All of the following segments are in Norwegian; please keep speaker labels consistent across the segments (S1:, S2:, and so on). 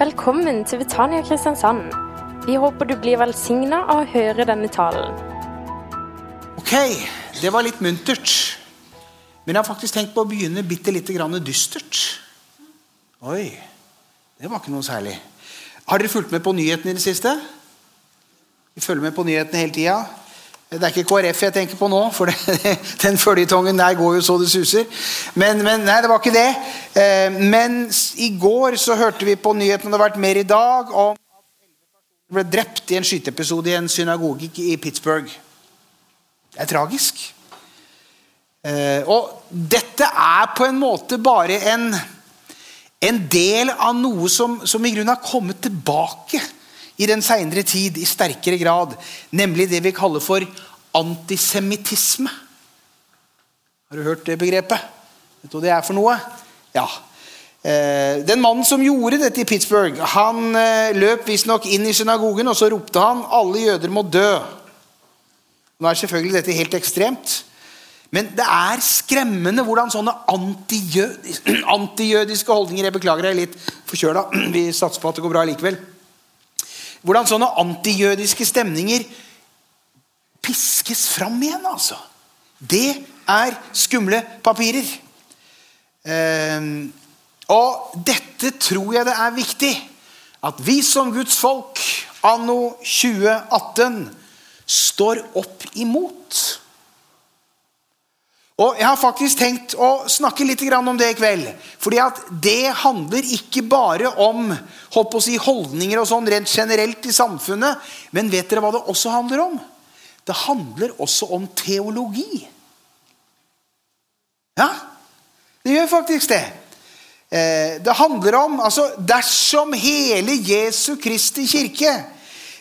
S1: Velkommen til Betania Kristiansand. Vi håper du blir velsigna av å høre denne talen.
S2: Ok, det var litt muntert. Men jeg har faktisk tenkt på å begynne bitte lite grann dystert. Oi, det var ikke noe særlig. Har dere fulgt med på nyhetene i det siste? Vi følger med på nyhetene hele tida. Det er ikke KrF jeg tenker på nå, for det, den føljetongen der går jo så det suser. Men, men, nei, det var ikke det. Eh, men i går så hørte vi på nyhetene, det har vært mer i dag, om at 11 ble drept i en skyteepisode i en synagoge i Pittsburgh. Det er tragisk. Eh, og dette er på en måte bare en, en del av noe som, som i grunnen har kommet tilbake i den seinere tid i sterkere grad, nemlig det vi kaller for antisemittisme. Har du hørt det begrepet? Vet du hva det er for noe? Ja. Eh, den mannen som gjorde dette i Pittsburgh, han eh, løp visstnok inn i synagogen og så ropte han 'alle jøder må dø'. Nå er selvfølgelig dette helt ekstremt. Men det er skremmende hvordan sånne antijødiske holdninger Jeg beklager, er litt forkjøla. Vi satser på at det går bra likevel. Hvordan sånne antijødiske stemninger piskes fram igjen, altså. Det er skumle papirer. Ehm, og dette tror jeg det er viktig at vi som Guds folk anno 2018 står opp imot. Og Jeg har faktisk tenkt å snakke litt om det i kveld. fordi at det handler ikke bare om holdt å si, holdninger og sånn rent generelt i samfunnet. Men vet dere hva det også handler om? Det handler også om teologi. Ja, det gjør faktisk det. Eh, det handler om altså Dersom hele Jesu Kristi kirke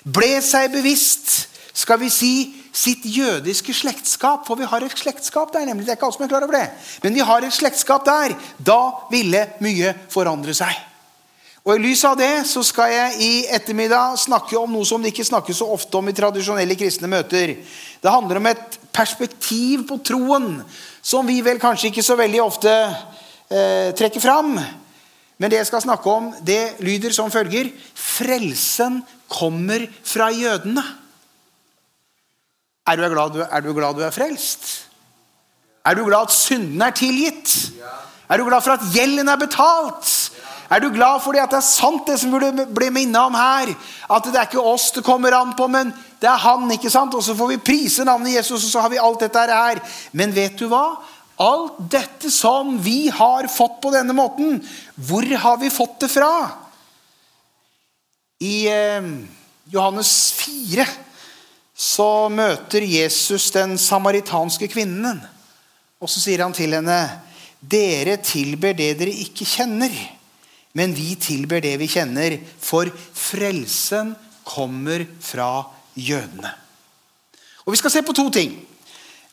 S2: ble seg bevisst skal vi si, sitt jødiske slektskap. For vi har et slektskap der, nemlig. Det er ikke alle som er klar over det. Men vi har et slektskap der. Da ville mye forandre seg. Og I lys av det så skal jeg i ettermiddag snakke om noe som det ikke snakkes så ofte om i tradisjonelle kristne møter. Det handler om et perspektiv på troen som vi vel kanskje ikke så veldig ofte eh, trekker fram. Men det jeg skal snakke om, det lyder som følger Frelsen kommer fra jødene. Er du glad du, er, du glad du er frelst? Er du glad at synden er tilgitt? Er du glad for at gjelden er betalt? Er du glad fordi at det er sant, det som burde bli minnet om her? At det er ikke oss det kommer an på, men det er han. ikke sant? Og så får vi prise navnet Jesus, og så har vi alt dette her. Men vet du hva? Alt dette som vi har fått på denne måten, hvor har vi fått det fra? I eh, Johannes 4 så møter Jesus den samaritanske kvinnen. Og så sier han til henne, 'Dere tilber det dere ikke kjenner.' 'Men vi tilber det vi kjenner, for frelsen kommer fra jødene.' Og Vi skal se på to ting.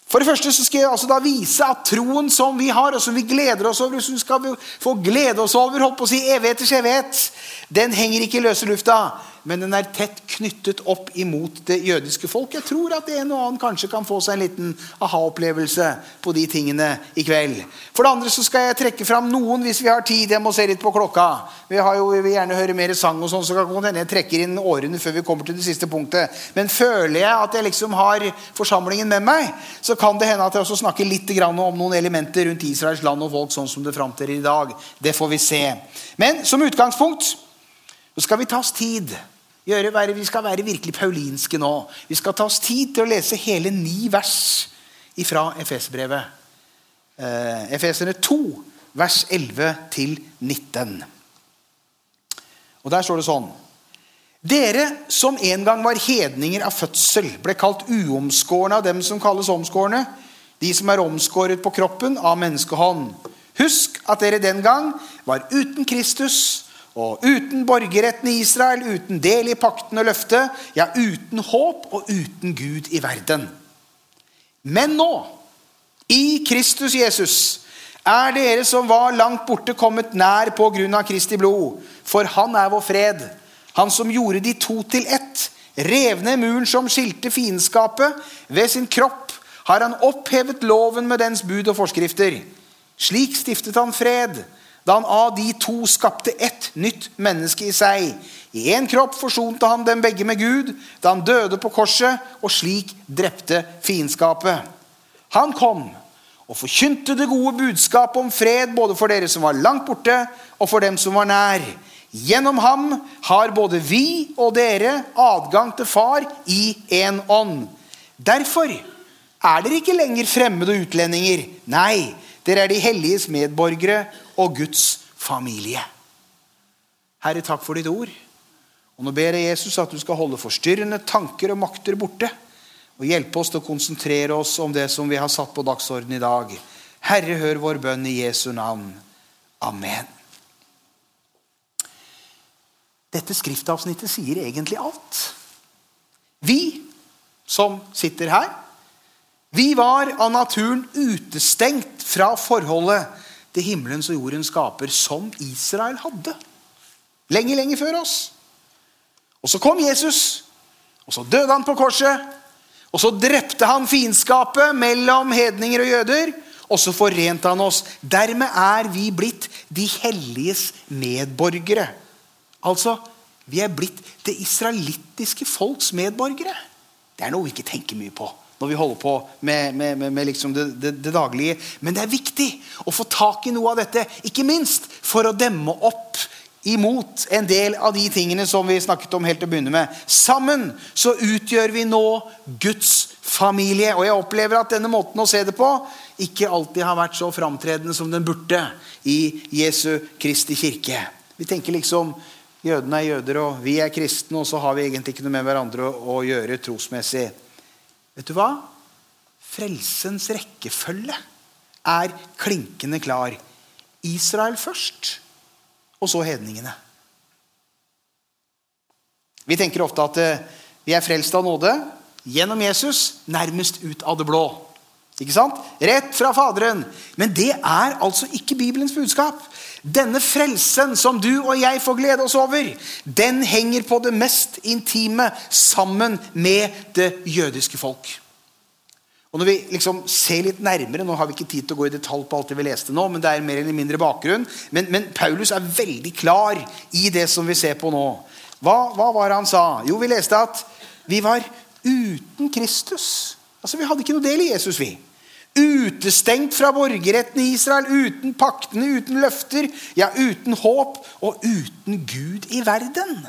S2: For det første så skal jeg altså da vise at troen som vi har, og som vi gleder oss over, som vi skal få glede oss over holdt på å si evigheters evighet, den henger ikke i løse lufta men den er tett knyttet opp imot det jødiske folk. Jeg tror at en og annen kanskje kan få seg en liten aha-opplevelse på de tingene i kveld. For det andre så skal jeg trekke fram noen hvis vi har tid. Jeg må se litt på klokka. Vi, har jo, vi vil gjerne høre mer sang, og sånn, så kan hende jeg trekker inn årene før vi kommer til det siste punktet. Men føler jeg at jeg liksom har forsamlingen med meg, så kan det hende at jeg også snakker litt om noen elementer rundt Israels land og folk sånn som det framtrer i dag. Det får vi se. Men som utgangspunkt så skal vi ta oss tid Gjøre, vi skal være virkelig paulinske nå. Vi skal ta oss tid til å lese hele ni vers fra Efeserbrevet. Eh, Efeserne 2, vers 11-19. Og Der står det sånn Dere som en gang var hedninger av fødsel, ble kalt uomskårne av dem som kalles omskårne, de som er omskåret på kroppen av menneskehånd. Husk at dere den gang var uten Kristus og uten borgerretten i Israel, uten del i pakten og løftet, ja, uten håp og uten Gud i verden. Men nå, i Kristus Jesus, er dere som var langt borte, kommet nær på grunn av Kristi blod. For han er vår fred. Han som gjorde de to til ett. Rev ned muren som skilte fiendskapet. Ved sin kropp har han opphevet loven med dens bud og forskrifter. Slik stiftet han fred da han av de to skapte ett nytt menneske i seg. I én kropp forsonte han dem begge med Gud da han døde på korset, og slik drepte fiendskapet. Han kom og forkynte det gode budskapet om fred både for dere som var langt borte, og for dem som var nær. Gjennom ham har både vi og dere adgang til Far i én ånd. Derfor er dere ikke lenger fremmede utlendinger. Nei, dere er de helliges medborgere og Guds familie. Herre, takk for ditt ord. Og Nå ber jeg Jesus at du skal holde forstyrrende tanker og makter borte. Og hjelpe oss til å konsentrere oss om det som vi har satt på dagsordenen i dag. Herre, hør vår bønn i Jesu navn. Amen. Dette skriftavsnittet sier egentlig alt. Vi som sitter her, vi var av naturen utestengt fra forholdet til himmelens og jordens skaper, som Israel hadde. Lenge, lenge før oss. Og så kom Jesus, og så døde han på korset. Og så drepte han fiendskapet mellom hedninger og jøder. Og så forente han oss. Dermed er vi blitt de helliges medborgere. Altså, vi er blitt det israelittiske folks medborgere. Det er noe vi ikke tenker mye på når vi holder på med, med, med, med liksom det, det, det, daglige. Men det er viktig å få tak i noe av dette, ikke minst for å demme opp imot en del av de tingene som vi snakket om helt til å begynne med. Sammen så utgjør vi nå Guds familie. Og jeg opplever at denne måten å se det på ikke alltid har vært så framtredende som den burde i Jesu Kristi kirke. Vi tenker liksom jødene er jøder, og vi er kristne, og så har vi egentlig ikke noe med hverandre å, gjøre trosmessig. Vet du hva? Frelsens rekkefølge er klinkende klar. Israel først, og så hedningene. Vi tenker ofte at eh, vi er frelst av nåde gjennom Jesus, nærmest ut av det blå. Ikke sant? Rett fra Faderen. Men det er altså ikke Bibelens budskap. Denne frelsen som du og jeg får glede oss over, den henger på det mest intime sammen med det jødiske folk. Og når vi liksom ser litt nærmere, Nå har vi ikke tid til å gå i detalj på alt det vi leste nå, men det er mer eller mindre bakgrunn. Men, men Paulus er veldig klar i det som vi ser på nå. Hva, hva var det han sa? Jo, vi leste at vi var uten Kristus. Altså, Vi hadde ikke noe del i Jesus, vi. Utestengt fra borgerretten i Israel, uten paktene, uten løfter, ja, uten håp og uten Gud i verden.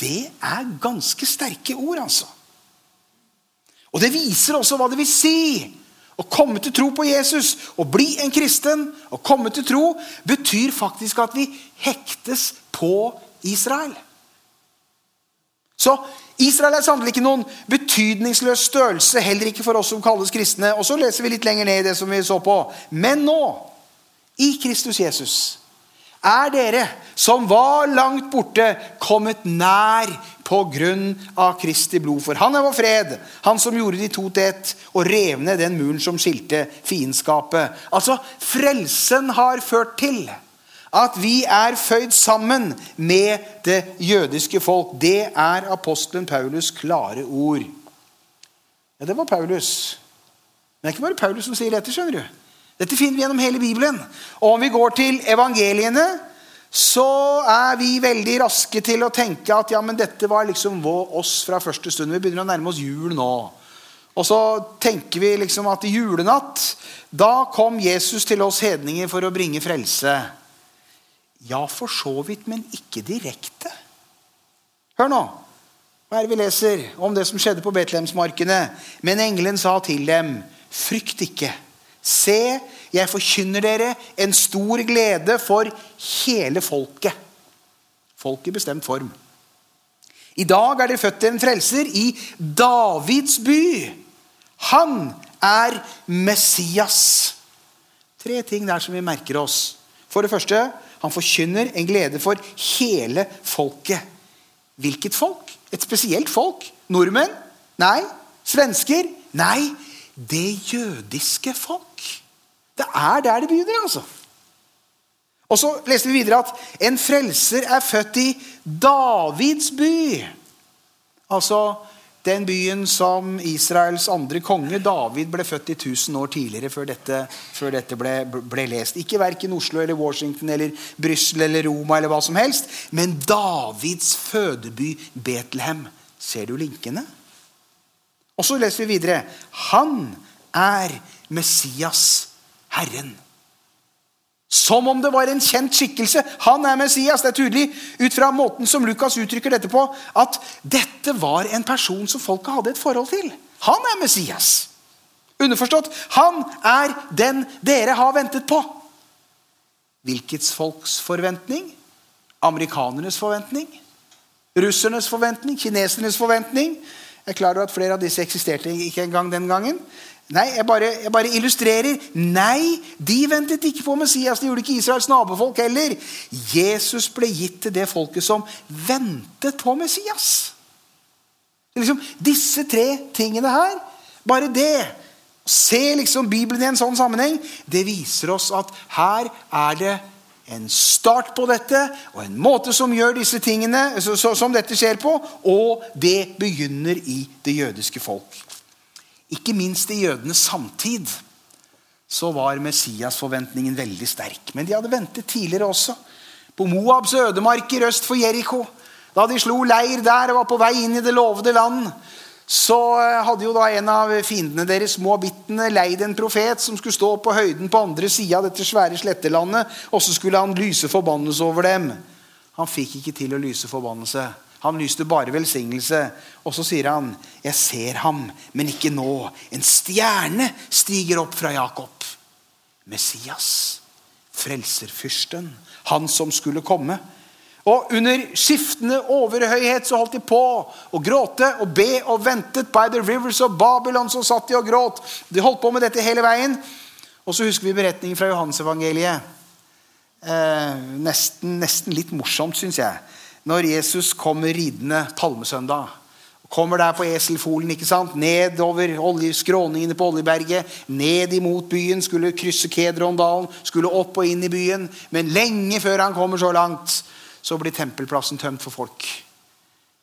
S2: Det er ganske sterke ord, altså. Og det viser også hva det vil si å komme til tro på Jesus. Å bli en kristen, å komme til tro, betyr faktisk at vi hektes på Israel. Så Israel er sannelig ikke noen betydningsløs størrelse, heller ikke for oss som kalles kristne. Og så leser vi litt lenger ned i det som vi så på. Men nå, i Kristus Jesus, er dere som var langt borte, kommet nær på grunn av Kristi blod. For han er vår fred, han som gjorde de to til ett og rev ned den muren som skilte fiendskapet. Altså, frelsen har ført til at vi er føyd sammen med det jødiske folk. Det er apostelen Paulus' klare ord. Ja, det var Paulus. Men det er ikke bare Paulus som sier dette. skjønner du. Dette finner vi gjennom hele Bibelen. Og om vi går til evangeliene, så er vi veldig raske til å tenke at ja, men dette var liksom oss fra første stund. Vi begynner å nærme oss jul nå. Og så tenker vi liksom at i julenatt da kom Jesus til oss hedninger for å bringe frelse. Ja, for så vidt, men ikke direkte. Hør nå. Hva er det vi leser om det som skjedde på Betlehemsmarkene? Men engelen sa til dem, frykt ikke. Se, jeg forkynner dere en stor glede for hele folket. Folk i bestemt form. I dag er det født en frelser i Davids by. Han er Messias. Tre ting der som vi merker oss. For det første han forkynner en glede for hele folket. Hvilket folk? Et spesielt folk? Nordmenn? Nei. Svensker? Nei. Det jødiske folk. Det er der det begynner, altså. Og så leste vi videre at en frelser er født i Davids by. Altså Den byen som Israels andre konge, David, ble født i 1000 år tidligere før dette, før dette ble, ble, lest. Ikke verken Oslo eller Washington eller Brussel eller Roma eller hva som helst, men Davids fødeby Betlehem. Ser du linkene? Og så leser vi videre. Han er Messias, Herren. Som om det var en kjent skikkelse. Han er Messias. Det er tydelig ut fra måten som Lukas uttrykker dette på, at dette var en person som folket hadde et forhold til. Han er Messias. Underforstått han er den dere har ventet på. Hvilket folks forventning? Amerikanernes forventning? Russernes forventning? Kinesernes forventning? Jeg er klar over at flere av disse eksisterte ikke engang den gangen. Nei, jeg bare, jeg bare, illustrerer. Nei, de ventet ikke på Messias. Det gjorde ikke Israels nabofolk heller. Jesus ble gitt til det folket som ventet på Messias. Liksom, disse tre tingene her, bare det Se liksom Bibelen i en sånn sammenheng. Det viser oss at her er det en start på dette, og en måte som gjør disse tingene, som dette skjer på, og det begynner i det jødiske folk. Ikke minst i jødenes samtid så var Messias-forventningen veldig sterk. Men de hadde ventet tidligere også. På Moabs ødemarker øst for Jeriko. Da de slo leir der og var på vei inn i det lovede land, så eh, hadde jo da en av fiendene deres, moabittene, leid en profet som skulle stå på høyden på andre sida av dette svære slettelandet, og så skulle han lyse forbannelse over dem. Han fikk ikke til å lyse forbannelse. Han lyste bare velsignelse. Og så sier han, 'Jeg ser ham, men ikke nå.' En stjerne stiger opp fra Jakob. Messias, frelserfyrsten, han som skulle komme. Og under skiftende overhøyhet så holdt de på å gråte og be og ventet. By the rivers of Babylon så satt de og gråt. De holdt på med dette hele veien. Og så husker vi beretningen fra Johansevangeliet. Eh, nesten, nesten litt morsomt, syns jeg når Jesus kommer ridende palmesøndag. Kommer der på eselfolen, ikke sant? nedover skråningene på Oljeberget. Ned imot byen, skulle krysse Kedrondalen, skulle opp og inn i byen. Men lenge før han kommer så langt, så blir tempelplassen tømt for folk.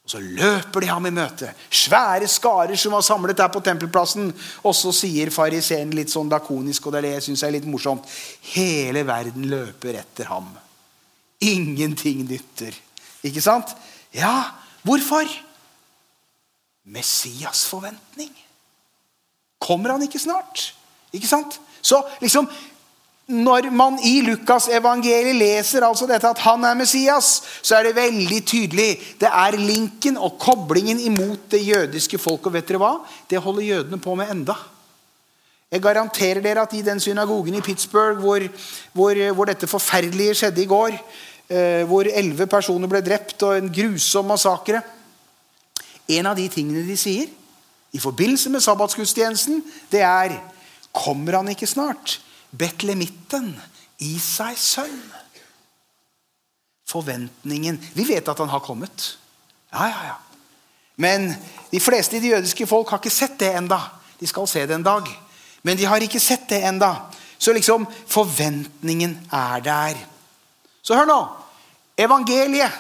S2: Og Så løper de ham i møte. Svære skarer som var samlet der på tempelplassen. Og så sier fariseeren litt sånn lakonisk, og det er det jeg synes er litt morsomt, hele verden løper etter ham. Ingenting nytter. Ikke sant? Ja, hvorfor? Messias forventning. Kommer han ikke snart? Ikke sant? Så liksom når man i Lukas evangeliet leser altså dette at han er Messias, så er det veldig tydelig. Det er linken og koblingen imot det jødiske folk. Og vet dere hva? Det holder jødene på med enda. Jeg garanterer dere at i den synagogen i Pittsburgh hvor, hvor, hvor dette forferdelige skjedde i går, hvor elleve personer ble drept, og en grusom massakre. En av de tingene de sier i forbindelse med sabbatsgudstjenesten, det er Kommer han ikke snart? Betlemitten, i seg sønn. Forventningen Vi vet at han har kommet. Ja, ja, ja. Men de fleste i det jødiske folk har ikke sett det enda. De skal se det en dag. Men de har ikke sett det enda. Så liksom forventningen er der. Så hør nå. Evangeliet,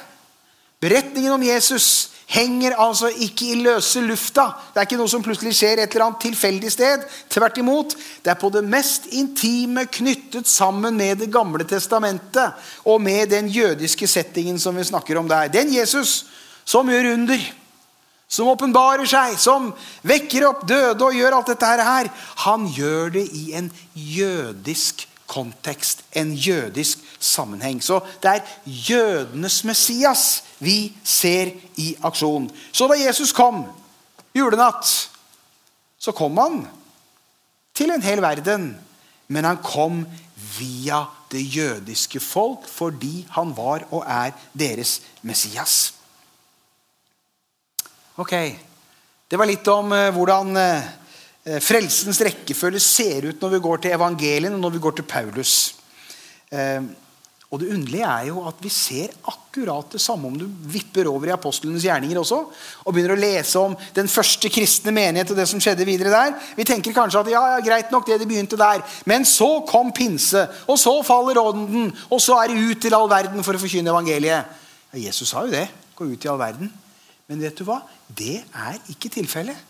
S2: beretningen om Jesus, henger altså ikke i løse lufta. Det er ikke noe som plutselig skjer et eller annet tilfeldig sted. Tvert imot. Det er på det mest intime knyttet sammen med Det gamle testamentet og med den jødiske settingen som vi snakker om der. Den Jesus som gjør under, som åpenbarer seg, som vekker opp døde og gjør alt dette her, han gjør det i en jødisk kontekst, en jødisk sammenheng. Så det er jødenes Messias vi ser i aksjon. Så da Jesus kom julenatt, så kom han til en hel verden. Men han kom via det jødiske folk fordi han var og er deres Messias. Ok, Det var litt om uh, hvordan uh, frelsens rekkefølge ser ut når vi går til evangelien og når vi går til Paulus. Uh, og det underlige er jo at vi ser akkurat det samme om du vipper over i apostlenes gjerninger også, og begynner å lese om den første kristne menighet og det som skjedde videre der. Vi tenker kanskje at ja, ja, greit nok det de begynte der. Men så kom pinse, og så faller ånden, og så er det ut til all verden for å forkynne evangeliet. Ja, Jesus sa jo det. Gå ut i all verden. Men vet du hva? Det er ikke tilfellet.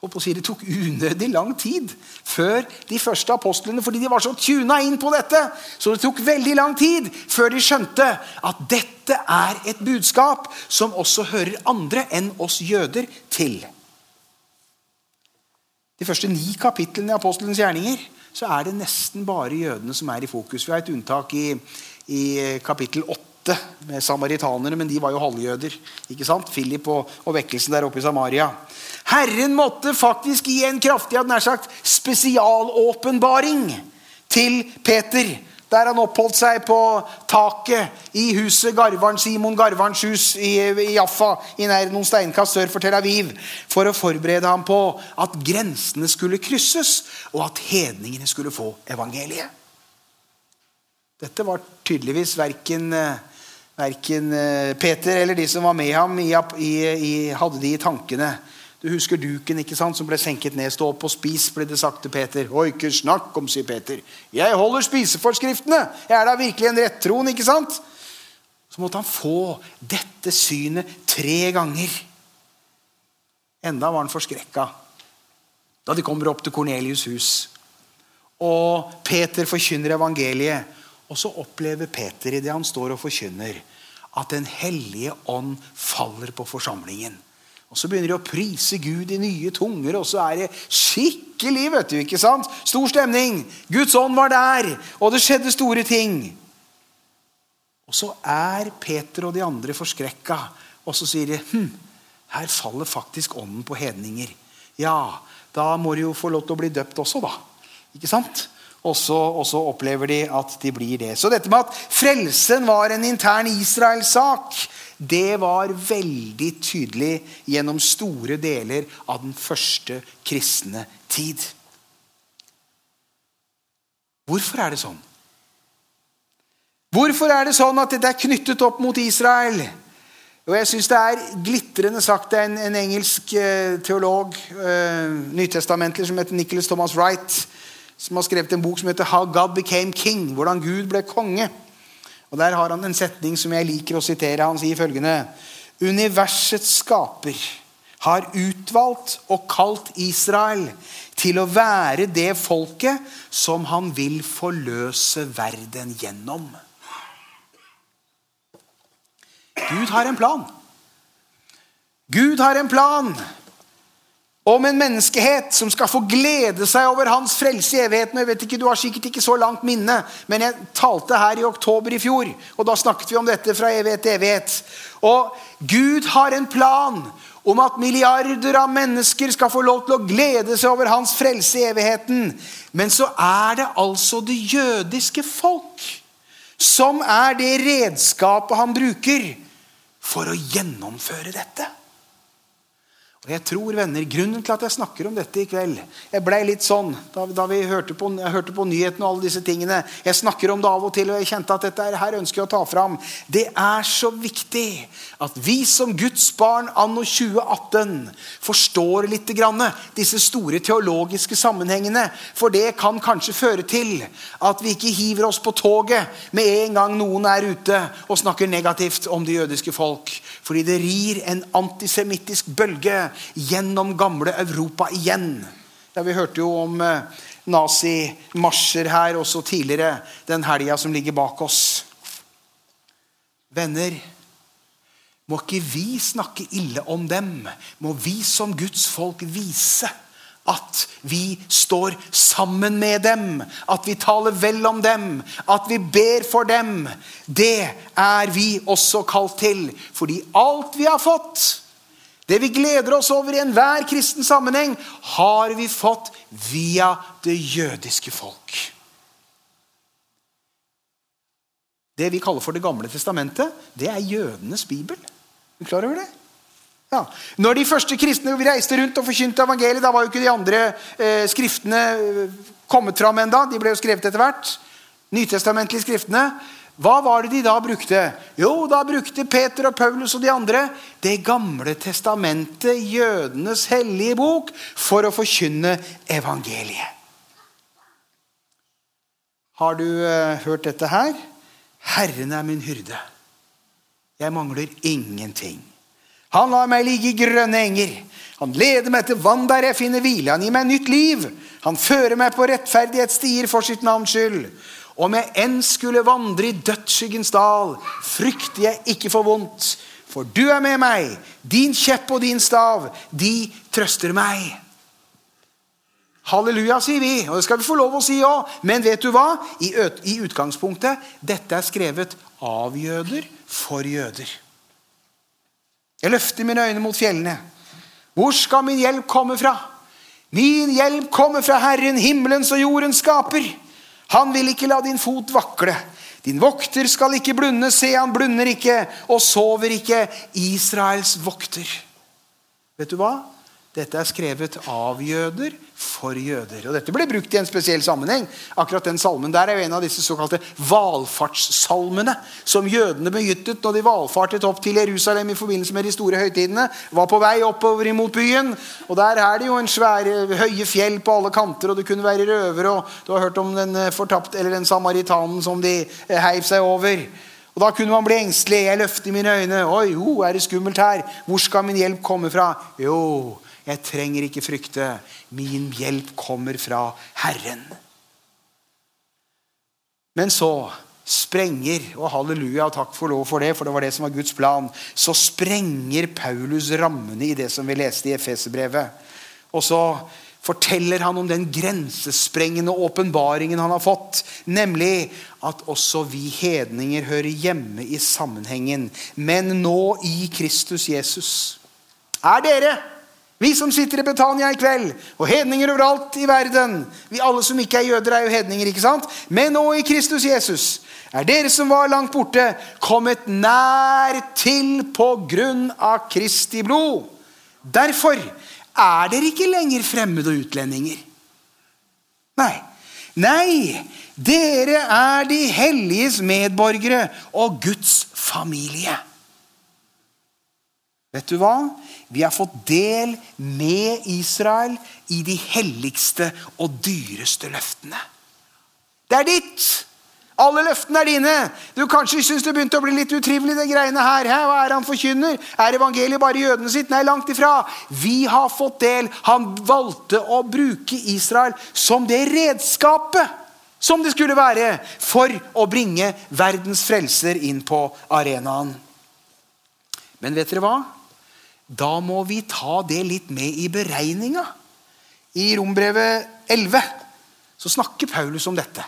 S2: Si, det tok unødig lang tid før de første apostlene fordi de var så tuna inn på dette. Så det tok veldig lang tid før de skjønte at dette er et budskap som også hører andre enn oss jøder til. De første ni kapitlene i apostelens gjerninger så er det nesten bare jødene som er i fokus. Vi har et unntak i, i kapittel 8 med samaritanerne, men de var jo halvjøder. ikke sant? Philip og, og vekkelsen der oppe i Samaria. Herren måtte faktisk gi en kraftig nær sagt, spesialåpenbaring til Peter. Der han oppholdt seg på taket i huset Garvaren, Simon Garvarens hus i, i Jaffa, i nær noen steinkast sør for Tel Aviv, for å forberede ham på at grensene skulle krysses, og at hedningene skulle få evangeliet. Dette var tydeligvis verken, verken eh, Peter eller de som var med ham, i, i, hadde de i tankene. Du husker duken ikke sant, som ble senket ned. Stå opp og spis, ble det sagt til Peter. Oi, ikke snakk om, sier Peter. Jeg holder spiseforskriftene. Jeg er da virkelig en rettroen, ikke sant? Så måtte han få dette synet tre ganger. Enda var han forskrekka da de kommer opp til Kornelius' hus. Og Peter forkynner evangeliet. Og så opplever Peter i det han står og forkynner, at Den hellige ånd faller på forsamlingen. Og Så begynner de å prise Gud i nye tunger, og så er det skikkelig vet du, ikke sant? Stor stemning. Guds ånd var der, og det skjedde store ting. Og så er Peter og de andre forskrekka, og så sier de hm, her faller faktisk ånden på hedninger. Ja, da må de jo få lov til å bli døpt også, da. Ikke sant? Og så, og så, opplever de at de blir det. Så dette med at frelsen var en intern Israel-sak, det var veldig tydelig gjennom store deler av den første kristne tid. Hvorfor er det sånn? Hvorfor er det sånn at dette er knyttet opp mot Israel? Og jeg synes Det er glitrende sagt en, en, engelsk eh, teolog, uh, nytestamentlig, som heter Nicholas Thomas Wright som har skrevet en bok som heter 'How God Became King'. Hvordan Gud ble konge. Og Der har han en setning som jeg liker å sitere. Han sier følgende Universets skaper har utvalgt og kalt Israel til å være det folket som han vil forløse verden gjennom. Gud har en plan. Gud har en plan om en menneskehet som skal få glede seg over hans frelse i evigheten. Jeg vet ikke, Du har sikkert ikke så langt minne, men jeg talte her i oktober i fjor. Og da snakket vi om dette fra evighet til evighet. Og Gud har en plan om at milliarder av mennesker skal få lov til å glede seg over hans frelse i evigheten. Men så er det altså det jødiske folk som er det redskapet han bruker for å gjennomføre dette. Og jeg tror, venner, Grunnen til at jeg snakker om dette i kveld Jeg ble litt sånn da, da vi hørte på, hørte på, nyhetene og alle disse tingene. Jeg snakker om det av og til, og jeg kjente at dette her ønsker jeg å ta fram. Det er så viktig at vi som Guds barn anno 2018 forstår litt grann, disse store teologiske sammenhengene. For det kan kanskje føre til at vi ikke hiver oss på toget med en gang noen er ute og snakker negativt om det jødiske folk. Fordi det rir en antisemittisk bølge gjennom gamle Europa igjen. Ja, vi hørte jo om eh, nazimarsjer her også tidligere den helga som ligger bak oss. Venner, må ikke vi snakke ille om dem. Må vi som Guds folk vise at vi står sammen med dem, at vi taler vel om dem, at vi ber for dem. Det er vi også kalt til. Fordi alt vi har fått, det vi gleder oss over i enhver kristen sammenheng, har vi fått via det jødiske folk. Det vi kaller for Det gamle testamentet, det er jødenes bibel. Er du klar over det? Ja. Når de første kristne reiste rundt og forkynte evangeliet, da var jo ikke de andre eh, skriftene eh, kommet fram enda. De ble jo skrevet etter hvert. Nytestamentlige skriftene. Hva var det de da brukte? Jo, da brukte Peter og Paulus og de andre Det gamle testamentet, jødenes hellige bok, for å forkynne evangeliet. Har du eh, hørt dette her? Herren er min hyrde. Jeg mangler ingenting. Han lar meg ligge i grønne enger. Han leder meg til vann der jeg finner hvile. Han gir meg nytt liv. Han fører meg på rettferdighetsstier for sitt navns skyld. Om jeg enn skulle vandre i dødsskyggens dal, frykter jeg ikke for vondt. For du er med meg. Din kjepp og din stav, de trøster meg. Halleluja, sier vi. Og det skal vi få lov å si òg. Men vet du hva? I, I utgangspunktet dette er skrevet av jøder for jøder. Jeg løfter mine øyne mot fjellene. Hvor skal min hjelp komme fra? Min hjelp kommer fra Herren, himmelens og jordens skaper. Han vil ikke la din fot vakle. Din vokter skal ikke blunde, se han blunder ikke og sover ikke. Israels vokter. Vet du hva? Dette er skrevet av jøder for jøder. Og Dette ble brukt i en spesiell sammenheng. Akkurat den salmen der er jo en av disse såkalte valfartssalmene som jødene benyttet når de valfartet opp til Jerusalem i forbindelse med de store høytidene. Var på vei oppover imot byen. Og Der er det jo en svære, høye fjell på alle kanter, og det kunne være røvere. og Du har hørt om den, eh, fortapt, eller den samaritanen som de eh, heiv seg over. Og Da kunne man bli engstelig. Jeg løfter mine øyne. Oi, jo, er det skummelt her? Hvor skal min hjelp komme fra? Jo, jeg trenger ikke frykte. Min hjelp kommer fra Herren. Men så sprenger, og halleluja, takk for lov for det, for det var det som var Guds plan, så sprenger Paulus rammene i det som vi leste i Efeserbrevet. Og så forteller han om den grensesprengende åpenbaringen han har fått, nemlig at også vi hedninger hører hjemme i sammenhengen, men nå i Kristus Jesus. Er dere vi som sitter i Betania i kveld, og hedninger overalt i verden Vi alle som ikke er jøder, er jo hedninger, ikke sant? Men nå i Kristus Jesus er dere som var langt borte, kommet nær til på grunn av Kristi blod. Derfor er dere ikke lenger fremmede og utlendinger. Nei. Nei, dere er de helliges medborgere og Guds familie. Vet du hva? Vi har fått del med Israel i de helligste og dyreste løftene. Det er ditt! Alle løftene er dine. Du Kanskje syns det begynte å bli litt utrivelig, det greiene her. Hæ? Hva er han forkynner? Er evangeliet bare jødene sitt? Nei, langt ifra. Vi har fått del. Han valgte å bruke Israel som det redskapet som det skulle være for å bringe verdens frelser inn på arenaen. Men vet dere hva? Da må vi ta det litt med i beregninga. I Rombrevet 11 så snakker Paulus om dette.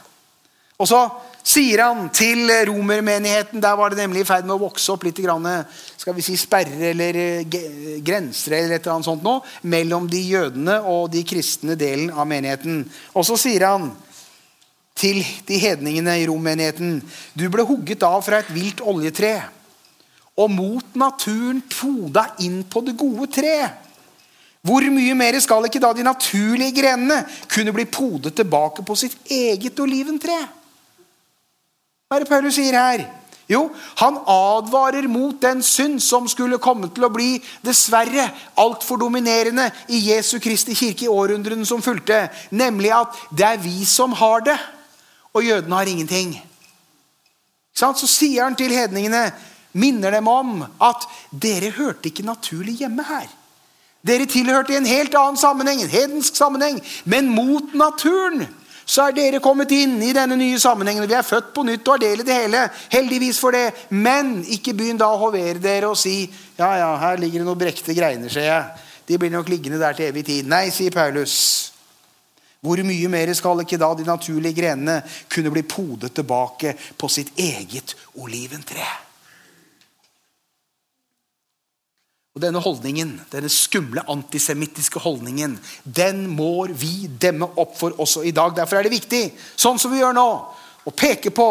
S2: Og så sier han til romermenigheten Der var det nemlig i ferd med å vokse opp litt skal vi si, sperrer eller eh, grenser eller et eller annet sånt nå, mellom de jødene og de kristne delen av menigheten. Og så sier han til de hedningene i rommenigheten Du ble hugget av fra et vilt oljetre og mot naturen poda inn på det gode treet. Hvor mye mer skal ikke da de naturlige grenene kunne bli podet tilbake på sitt eget oliventre? Hva er det Paulus sier her? Jo, han advarer mot den synd som skulle komme til å bli dessverre altfor dominerende i Jesu Kristi kirke i århundrene som fulgte. Nemlig at det er vi som har det, og jødene har ingenting. Så sier han til hedningene minner dem om at dere hørte ikke naturlig hjemme her. Dere tilhørte i en helt annen sammenheng, en hedensk sammenheng. Men mot naturen så er dere kommet inn i denne nye sammenhengen. Vi er født på nytt og har del i det hele. Heldigvis for det. Men ikke begynn da å hovere dere og si ja, ja, her ligger det noen brekte greiner, ser jeg. De blir nok liggende der til evig tid. Nei, sier Paulus. Hvor mye mer skal ikke da de naturlige grenene kunne bli podet tilbake på sitt eget oliventre? Og Denne holdningen, denne skumle antisemittiske holdningen den må vi demme opp for også i dag. Derfor er det viktig, sånn som vi gjør nå, å peke på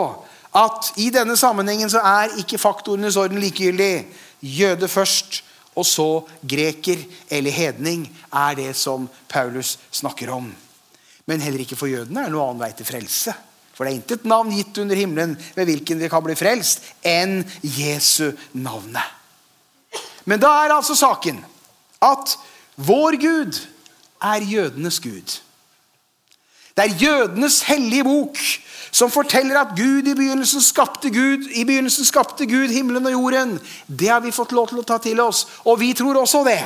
S2: at i denne sammenhengen så er ikke faktorenes orden likegyldig. Jøde først, og så greker eller hedning er det som Paulus snakker om. Men heller ikke for jødene er det noen annen vei til frelse. For det er intet navn gitt under himmelen ved hvilken vi kan bli frelst, enn Jesu navnet. Men da er altså saken at vår Gud er jødenes Gud. Det er jødenes hellige bok som forteller at Gud i begynnelsen skapte Gud, i begynnelsen skapte Gud himmelen og jorden. Det har vi fått lov til å ta til oss, og vi tror også det.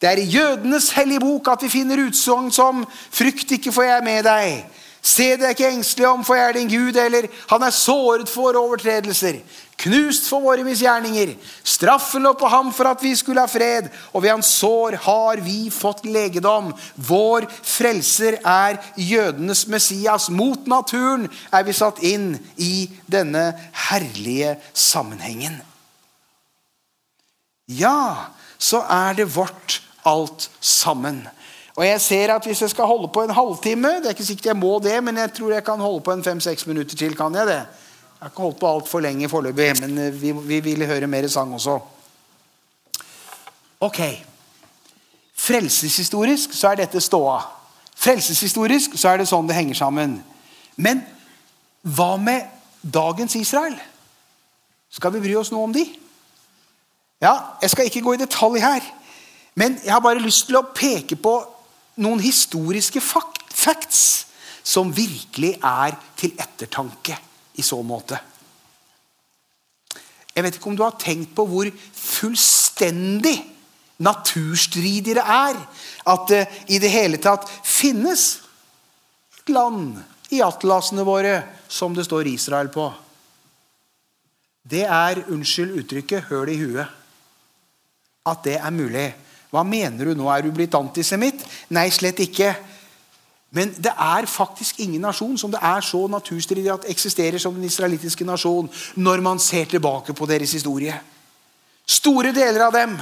S2: Det er i jødenes hellige bok at vi finner utsagn som 'Frykt ikke, for jeg er med deg'. Se deg ikke engstelig om, for jeg er din Gud. Eller 'Han er såret for overtredelser' knust for våre misgjerninger. Straffen lå på ham for at vi skulle ha fred, og ved hans sår har vi fått legedom. Vår frelser er jødenes Messias. Mot naturen er vi satt inn i denne herlige sammenhengen. Ja, så er det vårt alt sammen. Og jeg ser at Hvis jeg skal holde på en halvtime Det er ikke sikkert jeg må det, men jeg tror jeg kan holde på en fem-seks minutter til. kan jeg det? Jeg har ikke holdt på altfor lenge foreløpig, men eh, vi, vi ville høre mer sang også. Ok. Frelseshistorisk så er dette ståa. Frelseshistorisk så er det sånn det henger sammen. Men hva med dagens Israel? Skal vi bry oss noe om de? Ja, Jeg skal ikke gå i detalj her, men jeg har bare lyst til å peke på noen historiske facts som virkelig er til ettertanke i så måte. Jeg vet ikke om du har tenkt på hvor fullstendig naturstridig det er at det i det hele tatt finnes et land i atlasene våre som det står Israel på. Det er, unnskyld uttrykket, høl i huet. At det er mulig. Hva mener du nå? Er du blitt antisemitt? Nei, slett ikke. Men det er faktisk ingen nasjon som det er så naturstridig at eksisterer som den israelittiske nasjon, når man ser tilbake på deres historie. Store deler av dem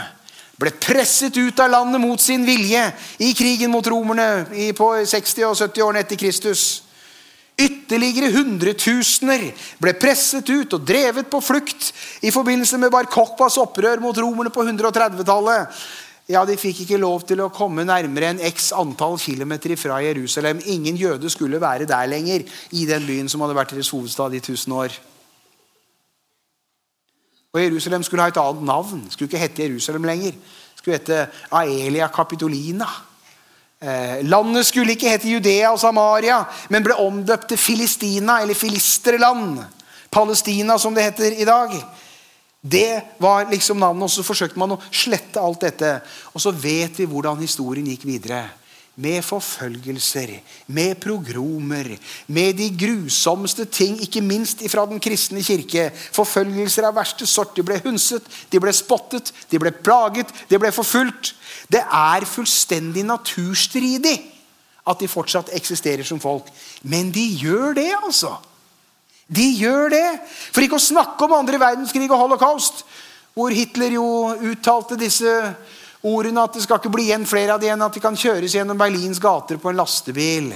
S2: ble presset ut av landet mot sin vilje i krigen mot romerne på 60- og 70-årene etter Kristus. Ytterligere hundretusener ble presset ut og drevet på flukt i forbindelse med Bar opprør mot romerne på 130-tallet. Ja, De fikk ikke lov til å komme nærmere enn x antall kilometer fra Jerusalem. Ingen jøde skulle være der lenger, i den byen som hadde vært deres hovedstad i tusen år. Og Jerusalem skulle ha et annet navn. Skulle ikke hete Jerusalem lenger. Skulle hete Aelia Capitolina. Eh, landet skulle ikke hete Judea og Samaria, men ble omdøpt til Filistina, eller Filisterland. Palestina, som det heter i dag. Det var liksom navnet, og så forsøkte man å slette alt dette. Og så vet vi hvordan historien gikk videre. Med forfølgelser, med progromer, med de grusomste ting, ikke minst fra den kristne kirke. Forfølgelser av verste sort. De ble hunset, de ble spottet, de ble plaget, de ble forfulgt. Det er fullstendig naturstridig at de fortsatt eksisterer som folk. Men de gjør det, altså. De gjør det. For ikke å snakke om andre verdenskrig og holocaust, hvor Hitler jo uttalte disse ordene at det skal ikke bli igjen flere av de enn at de kan kjøres gjennom Berlins gater på en lastebil.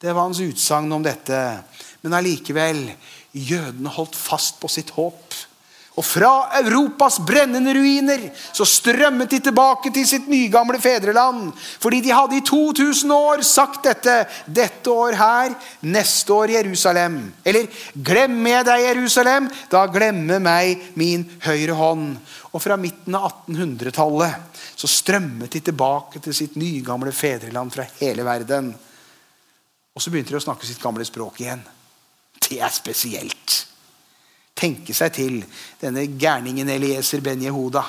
S2: Det var hans utsagn om dette. Men allikevel jødene holdt fast på sitt håp. Og fra Europas brennende ruiner så strømmet de tilbake til sitt nygamle fedreland. Fordi de hadde i 2000 år sagt dette. Dette år her, neste år Jerusalem. Eller glemmer jeg deg, Jerusalem, da glemmer meg min høyre hånd. Og fra midten av 1800-tallet så strømmet de tilbake til sitt nygamle fedreland fra hele verden. Og så begynte de å snakke sitt gamle språk igjen. Det er spesielt tenke seg til denne gærningen Elieser Ben Yehuda,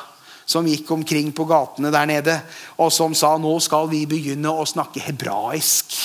S2: som gikk omkring på gatene der nede, og som sa nå skal vi begynne å snakke hebraisk.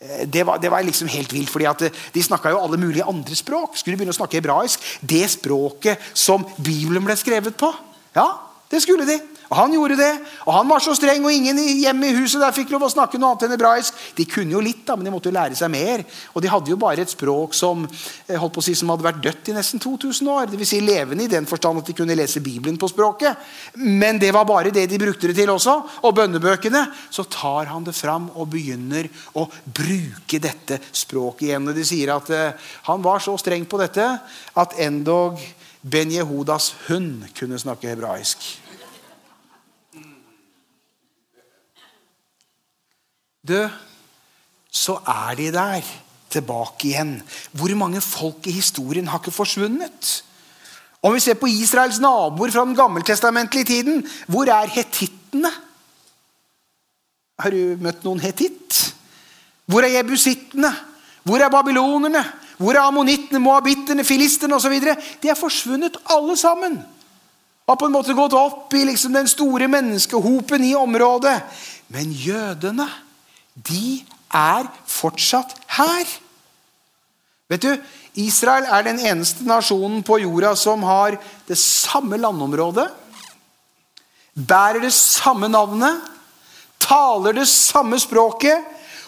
S2: Eh, det var, det var liksom helt vilt, fordi at eh, De snakka jo alle mulige andre språk. Skulle begynne å snakke hebraisk? Det språket som Bibelen ble skrevet på. Ja, det skulle de. Og Han gjorde det, og han var så streng, og ingen hjemme i huset der fikk lov å snakke noe annet enn hebraisk. De kunne jo litt, da, men de måtte jo lære seg mer. Og de hadde jo bare et språk som, eh, holdt på å si, som hadde vært dødt i nesten 2000 år. Vil si levende i den forstand at de kunne lese Bibelen på språket. Men det var bare det de brukte det til også. Og bønnebøkene. Så tar han det fram og begynner å bruke dette språket igjen. Og de sier at uh, han var så streng på dette at endog Ben Jehudas hund kunne snakke hebraisk. Død, så er de der tilbake igjen. Hvor mange folk i historien har ikke forsvunnet? Om vi ser på Israels naboer fra den gammeltestamentlige tiden, hvor er hetittene? Har du møtt noen hetitt? Hvor er jebusittene? Hvor er babylonerne? Hvor er ammonittene, moabittene, filistene osv.? De er forsvunnet alle sammen. Har på en måte gått opp i liksom den store menneskehopen i området. Men jødene, de er fortsatt her. Vet du, Israel er den eneste nasjonen på jorda som har det samme landområdet, bærer det samme navnet, taler det samme språket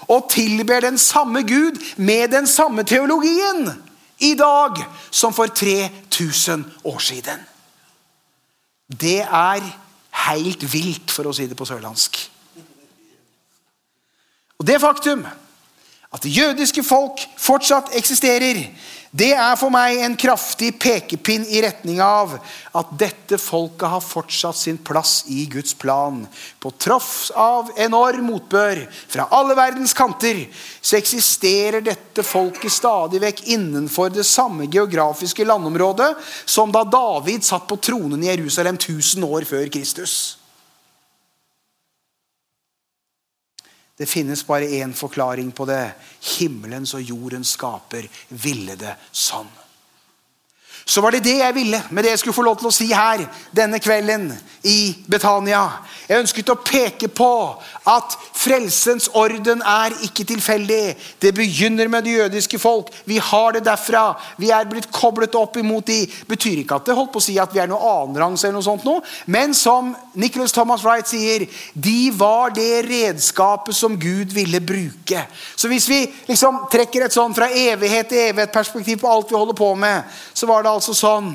S2: og tilber den samme Gud med den samme teologien i dag som for 3000 år siden. Det er helt vilt, for å si det på sørlandsk. Og det faktum at det jødiske folk fortsatt eksisterer, det er for meg en kraftig pekepinn i retning av at dette folket har fortsatt sin plass i Guds plan. På tross av enorm motbør fra alle verdens kanter, så eksisterer dette folket stadig vekk innenfor det samme geografiske landområdet som da David satt på tronen i Jerusalem 1000 år før Kristus. Det finnes bare én forklaring på det. Himmelens og jordens skaper ville det sånn så var det det jeg ville med det jeg skulle få lov til å si her denne kvelden i Betania. Jeg ønsket å peke på at frelsens orden er ikke tilfeldig. Det begynner med det jødiske folk. Vi har det derfra. Vi er blitt koblet opp imot de. Betyr ikke at det holdt på å si at vi er noe annenrangs, eller noe sånt noe. men som Nicholas Thomas Wright sier, de var det redskapet som Gud ville bruke. Så hvis vi liksom trekker et sånn fra evighet til evighet-perspektiv på alt vi holder på med, så var det altså sånn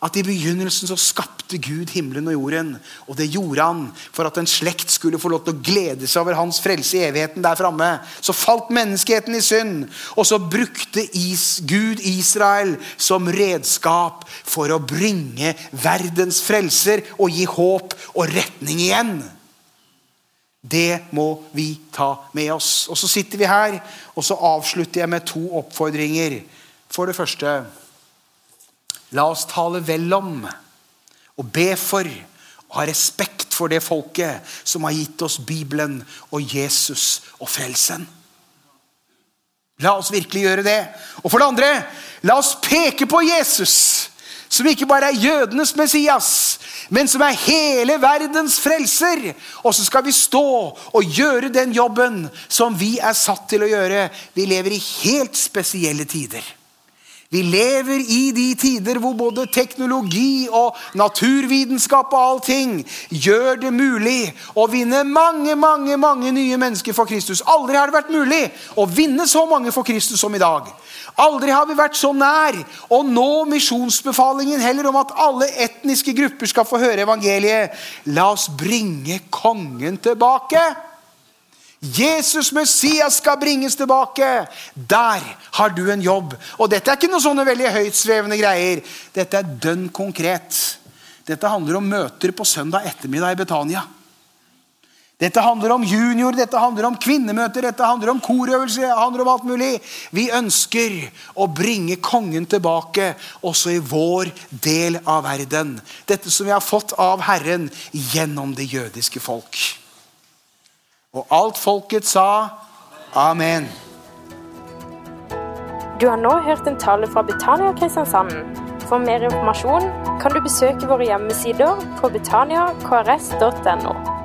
S2: at i begynnelsen så skapte Gud himmelen og jorden. Og det gjorde han for at en slekt skulle få lov til å glede seg over hans frelse i evigheten der framme. Så falt menneskeheten i synd, og så brukte is, Gud Israel som redskap for å bringe verdens frelser og gi håp og retning igjen. Det må vi ta med oss. Og så sitter vi her, og så avslutter jeg med to oppfordringer. For det første La oss tale vel om og be for og ha respekt for det folket som har gitt oss Bibelen og Jesus og frelsen. La oss virkelig gjøre det. Og for det andre, la oss peke på Jesus, som ikke bare er jødenes Messias, men som er hele verdens frelser. Og så skal vi stå og gjøre den jobben som vi er satt til å gjøre. Vi lever i helt spesielle tider. Vi lever i de tider hvor både teknologi og naturvitenskap og allting gjør det mulig å vinne mange mange, mange nye mennesker for Kristus. Aldri har det vært mulig å vinne så mange for Kristus som i dag. Aldri har vi vært så nær å nå misjonsbefalingen heller om at alle etniske grupper skal få høre evangeliet. La oss bringe kongen tilbake. Jesus Messias skal bringes tilbake. Der har du en jobb. Og dette er ikke noen sånne veldig høytsvevende greier. Dette er dønn konkret. Dette handler om møter på søndag ettermiddag i Betania. Dette handler om junior, dette handler om kvinnemøter, dette handler om korøvelse. det handler om alt mulig. Vi ønsker å bringe kongen tilbake også i vår del av verden. Dette som vi har fått av Herren gjennom det jødiske folk. Og alt folket sa amen.
S1: Du har nå hørt en tale fra Betania Kristiansand. For mer informasjon kan du besøke våre hjemmesider på betaniakrs.no.